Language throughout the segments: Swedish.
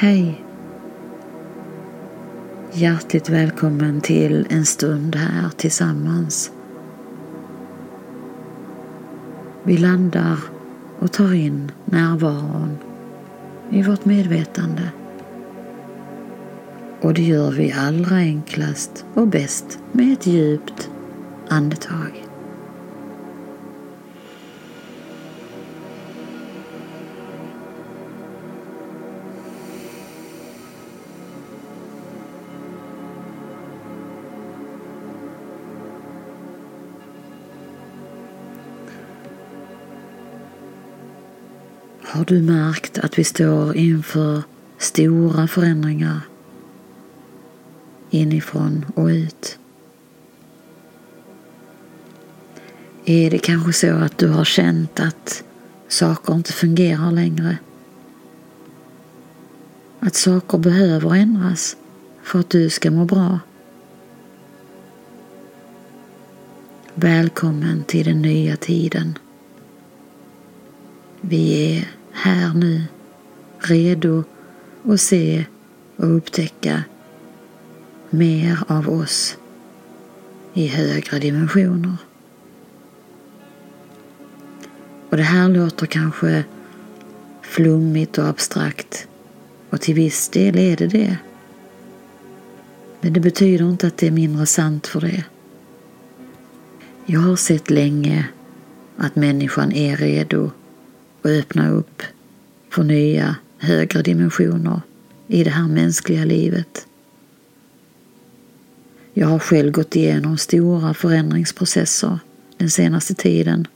Hej! Hjärtligt välkommen till en stund här tillsammans. Vi landar och tar in närvaron i vårt medvetande. Och det gör vi allra enklast och bäst med ett djupt andetag. Har du märkt att vi står inför stora förändringar inifrån och ut? Är det kanske så att du har känt att saker inte fungerar längre? Att saker behöver ändras för att du ska må bra? Välkommen till den nya tiden. Vi är här nu, redo att se och upptäcka mer av oss i högre dimensioner. Och det här låter kanske flummigt och abstrakt och till viss del är det det. Men det betyder inte att det är mindre sant för det. Jag har sett länge att människan är redo och öppna upp för nya högre dimensioner i det här mänskliga livet. Jag har själv gått igenom stora förändringsprocesser den senaste tiden.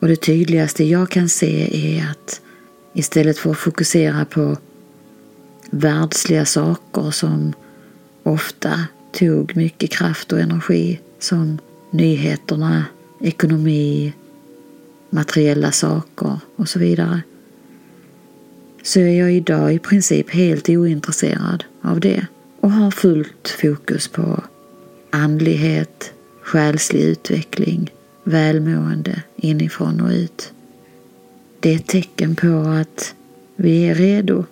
Och det tydligaste jag kan se är att istället för att fokusera på världsliga saker som ofta tog mycket kraft och energi som nyheterna, ekonomi, materiella saker och så vidare, så är jag idag i princip helt ointresserad av det och har fullt fokus på andlighet, själslig utveckling, välmående inifrån och ut. Det är ett tecken på att vi är redo.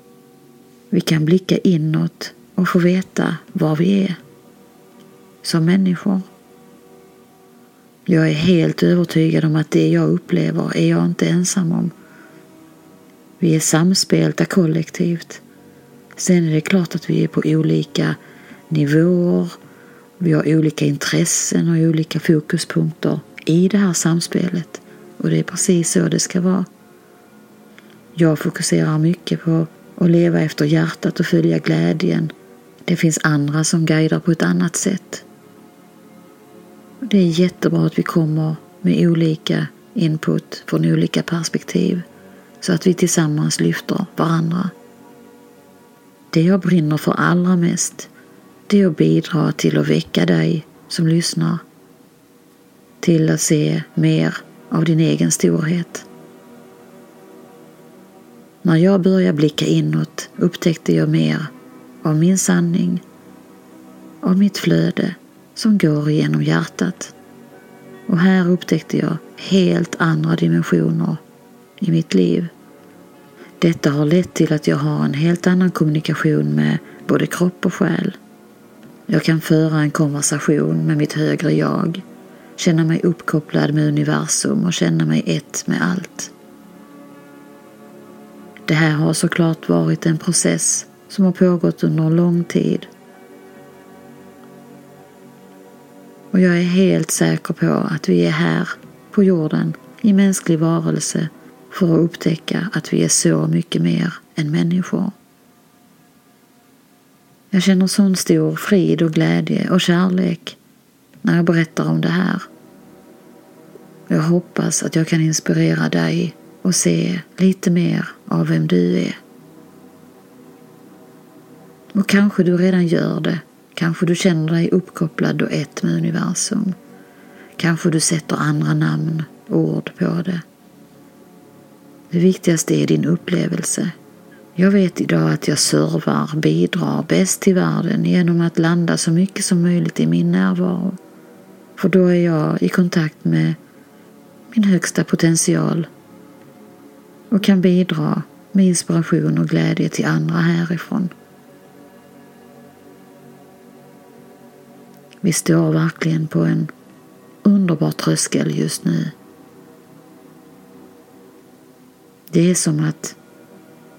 Vi kan blicka inåt och få veta var vi är som människor. Jag är helt övertygad om att det jag upplever är jag inte ensam om. Vi är samspelta kollektivt. Sen är det klart att vi är på olika nivåer. Vi har olika intressen och olika fokuspunkter i det här samspelet. Och det är precis så det ska vara. Jag fokuserar mycket på att leva efter hjärtat och följa glädjen. Det finns andra som guidar på ett annat sätt. Det är jättebra att vi kommer med olika input från olika perspektiv så att vi tillsammans lyfter varandra. Det jag brinner för allra mest det är att bidra till att väcka dig som lyssnar till att se mer av din egen storhet. När jag började blicka inåt upptäckte jag mer av min sanning, av mitt flöde som går genom hjärtat. Och här upptäckte jag helt andra dimensioner i mitt liv. Detta har lett till att jag har en helt annan kommunikation med både kropp och själ. Jag kan föra en konversation med mitt högre jag, känna mig uppkopplad med universum och känna mig ett med allt. Det här har såklart varit en process som har pågått under en lång tid Och jag är helt säker på att vi är här på jorden i mänsklig varelse för att upptäcka att vi är så mycket mer än människor. Jag känner sån stor frid och glädje och kärlek när jag berättar om det här. Jag hoppas att jag kan inspirera dig och se lite mer av vem du är. Och kanske du redan gör det Kanske du känner dig uppkopplad och ett med universum. Kanske du sätter andra namn, ord på det. Det viktigaste är din upplevelse. Jag vet idag att jag servar, bidrar bäst till världen genom att landa så mycket som möjligt i min närvaro. För då är jag i kontakt med min högsta potential och kan bidra med inspiration och glädje till andra härifrån. Vi står verkligen på en underbar tröskel just nu. Det är som att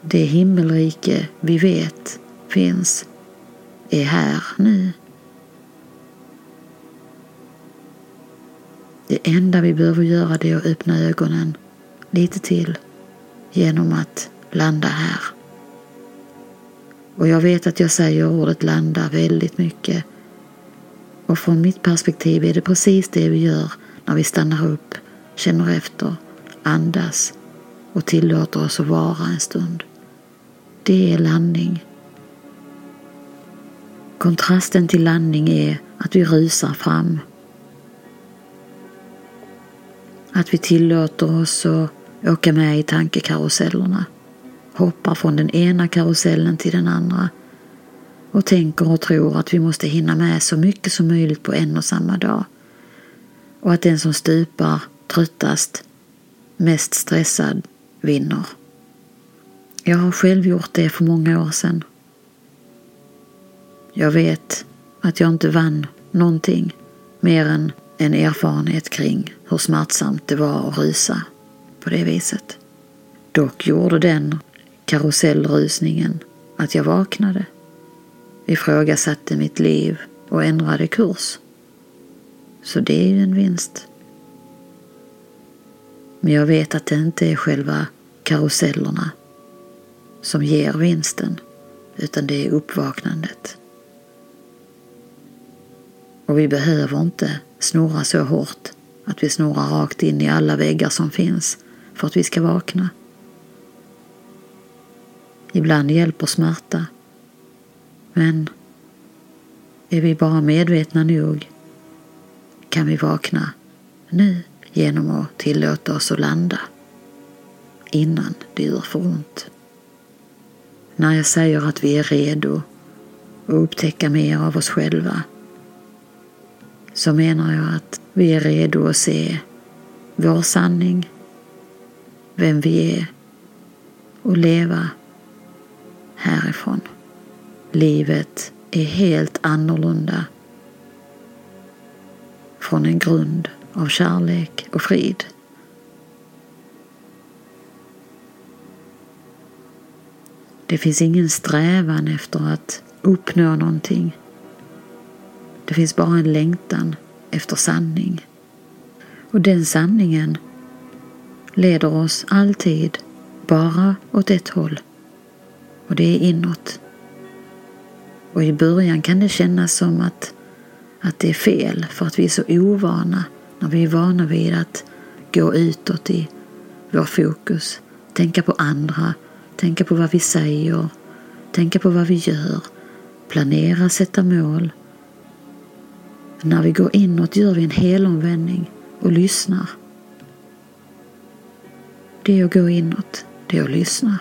det himmelrike vi vet finns är här nu. Det enda vi behöver göra det är att öppna ögonen lite till genom att landa här. Och jag vet att jag säger ordet landa väldigt mycket. Och från mitt perspektiv är det precis det vi gör när vi stannar upp, känner efter, andas och tillåter oss att vara en stund. Det är landning. Kontrasten till landning är att vi rusar fram. Att vi tillåter oss att åka med i tankekarusellerna, hoppar från den ena karusellen till den andra och tänker och tror att vi måste hinna med så mycket som möjligt på en och samma dag. Och att den som stupar tröttast, mest stressad, vinner. Jag har själv gjort det för många år sedan. Jag vet att jag inte vann någonting mer än en erfarenhet kring hur smärtsamt det var att rusa på det viset. Dock gjorde den karusellrusningen att jag vaknade, ifrågasatte mitt liv och ändrade kurs. Så det är ju en vinst. Men jag vet att det inte är själva karusellerna som ger vinsten, utan det är uppvaknandet. Och vi behöver inte snurra så hårt att vi snurrar rakt in i alla väggar som finns för att vi ska vakna. Ibland hjälper smärta. Men är vi bara medvetna nog kan vi vakna nu genom att tillåta oss att landa innan det gör för ont. När jag säger att vi är redo att upptäcka mer av oss själva så menar jag att vi är redo att se vår sanning, vem vi är och leva härifrån. Livet är helt annorlunda från en grund av kärlek och frid. Det finns ingen strävan efter att uppnå någonting. Det finns bara en längtan efter sanning. Och den sanningen leder oss alltid bara åt ett håll. Och det är inåt. Och i början kan det kännas som att, att det är fel för att vi är så ovana när vi är vana vid att gå utåt i vår fokus, tänka på andra, tänka på vad vi säger, tänka på vad vi gör, planera, sätta mål. När vi går inåt gör vi en helomvändning och lyssnar. Det är att gå inåt, det är att lyssna.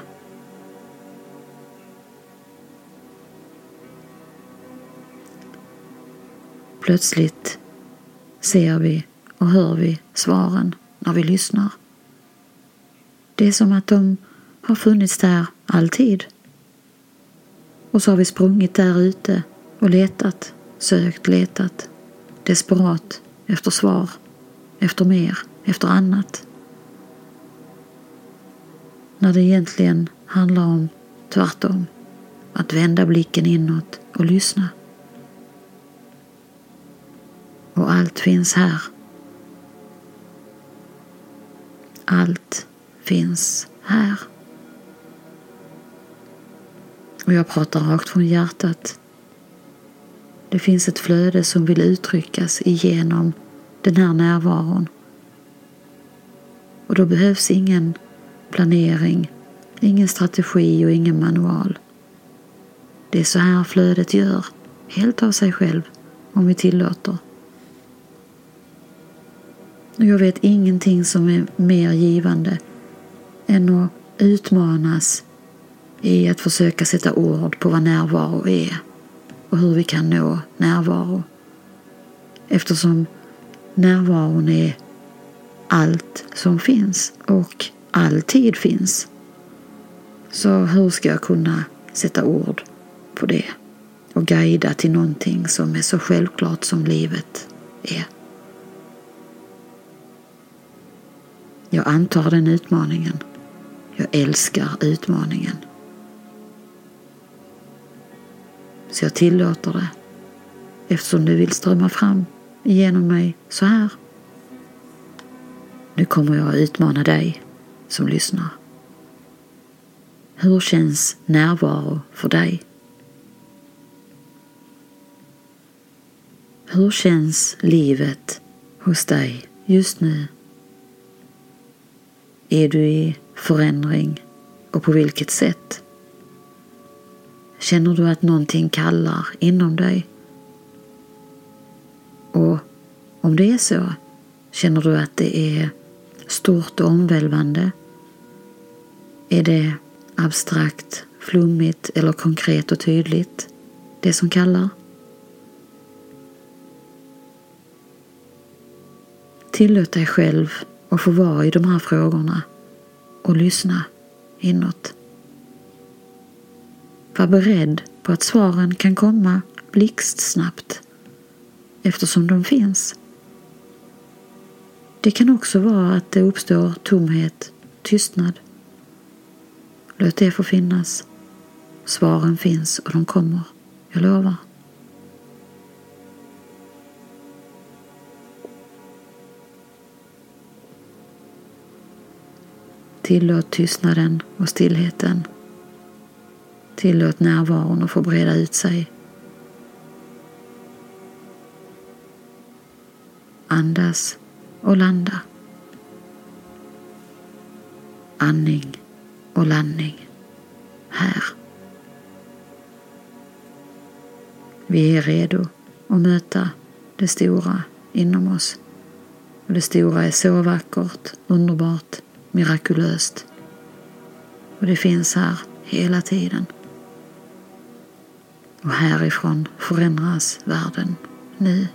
Plötsligt ser vi och hör vi svaren när vi lyssnar. Det är som att de har funnits där alltid. Och så har vi sprungit där ute och letat, sökt, letat, desperat efter svar, efter mer, efter annat. När det egentligen handlar om tvärtom, att vända blicken inåt och lyssna. Och allt finns här. Allt finns här. Och jag pratar rakt från hjärtat. Det finns ett flöde som vill uttryckas igenom den här närvaron. Och då behövs ingen planering, ingen strategi och ingen manual. Det är så här flödet gör, helt av sig själv, om vi tillåter. Och jag vet ingenting som är mer givande än att utmanas i att försöka sätta ord på vad närvaro är och hur vi kan nå närvaro. Eftersom närvaron är allt som finns och alltid finns. Så hur ska jag kunna sätta ord på det och guida till någonting som är så självklart som livet är? Jag antar den utmaningen. Jag älskar utmaningen. Så jag tillåter det eftersom du vill strömma fram genom mig så här. Nu kommer jag att utmana dig som lyssnar. Hur känns närvaro för dig? Hur känns livet hos dig just nu? Är du i förändring och på vilket sätt? Känner du att någonting kallar inom dig? Och om det är så, känner du att det är stort och omvälvande? Är det abstrakt, flummigt eller konkret och tydligt, det som kallar? Tillåt dig själv och få vara i de här frågorna och lyssna inåt. Var beredd på att svaren kan komma blixtsnabbt eftersom de finns. Det kan också vara att det uppstår tomhet, tystnad. Låt det få finnas. Svaren finns och de kommer, jag lovar. Tillåt tystnaden och stillheten. Tillåt närvaron att få breda ut sig. Andas och landa. Andning och landning. Här. Vi är redo att möta det stora inom oss. Och det stora är så vackert, underbart, mirakulöst. Och det finns här hela tiden. Och härifrån förändras världen nu.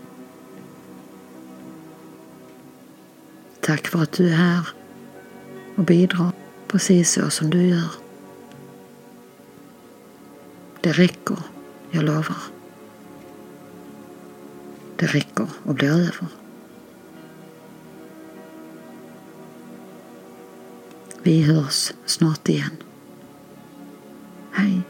Tack för att du är här och bidrar precis så som du gör. Det räcker, jag lovar. Det räcker och blir över. Vi hörs snart igen. Hej!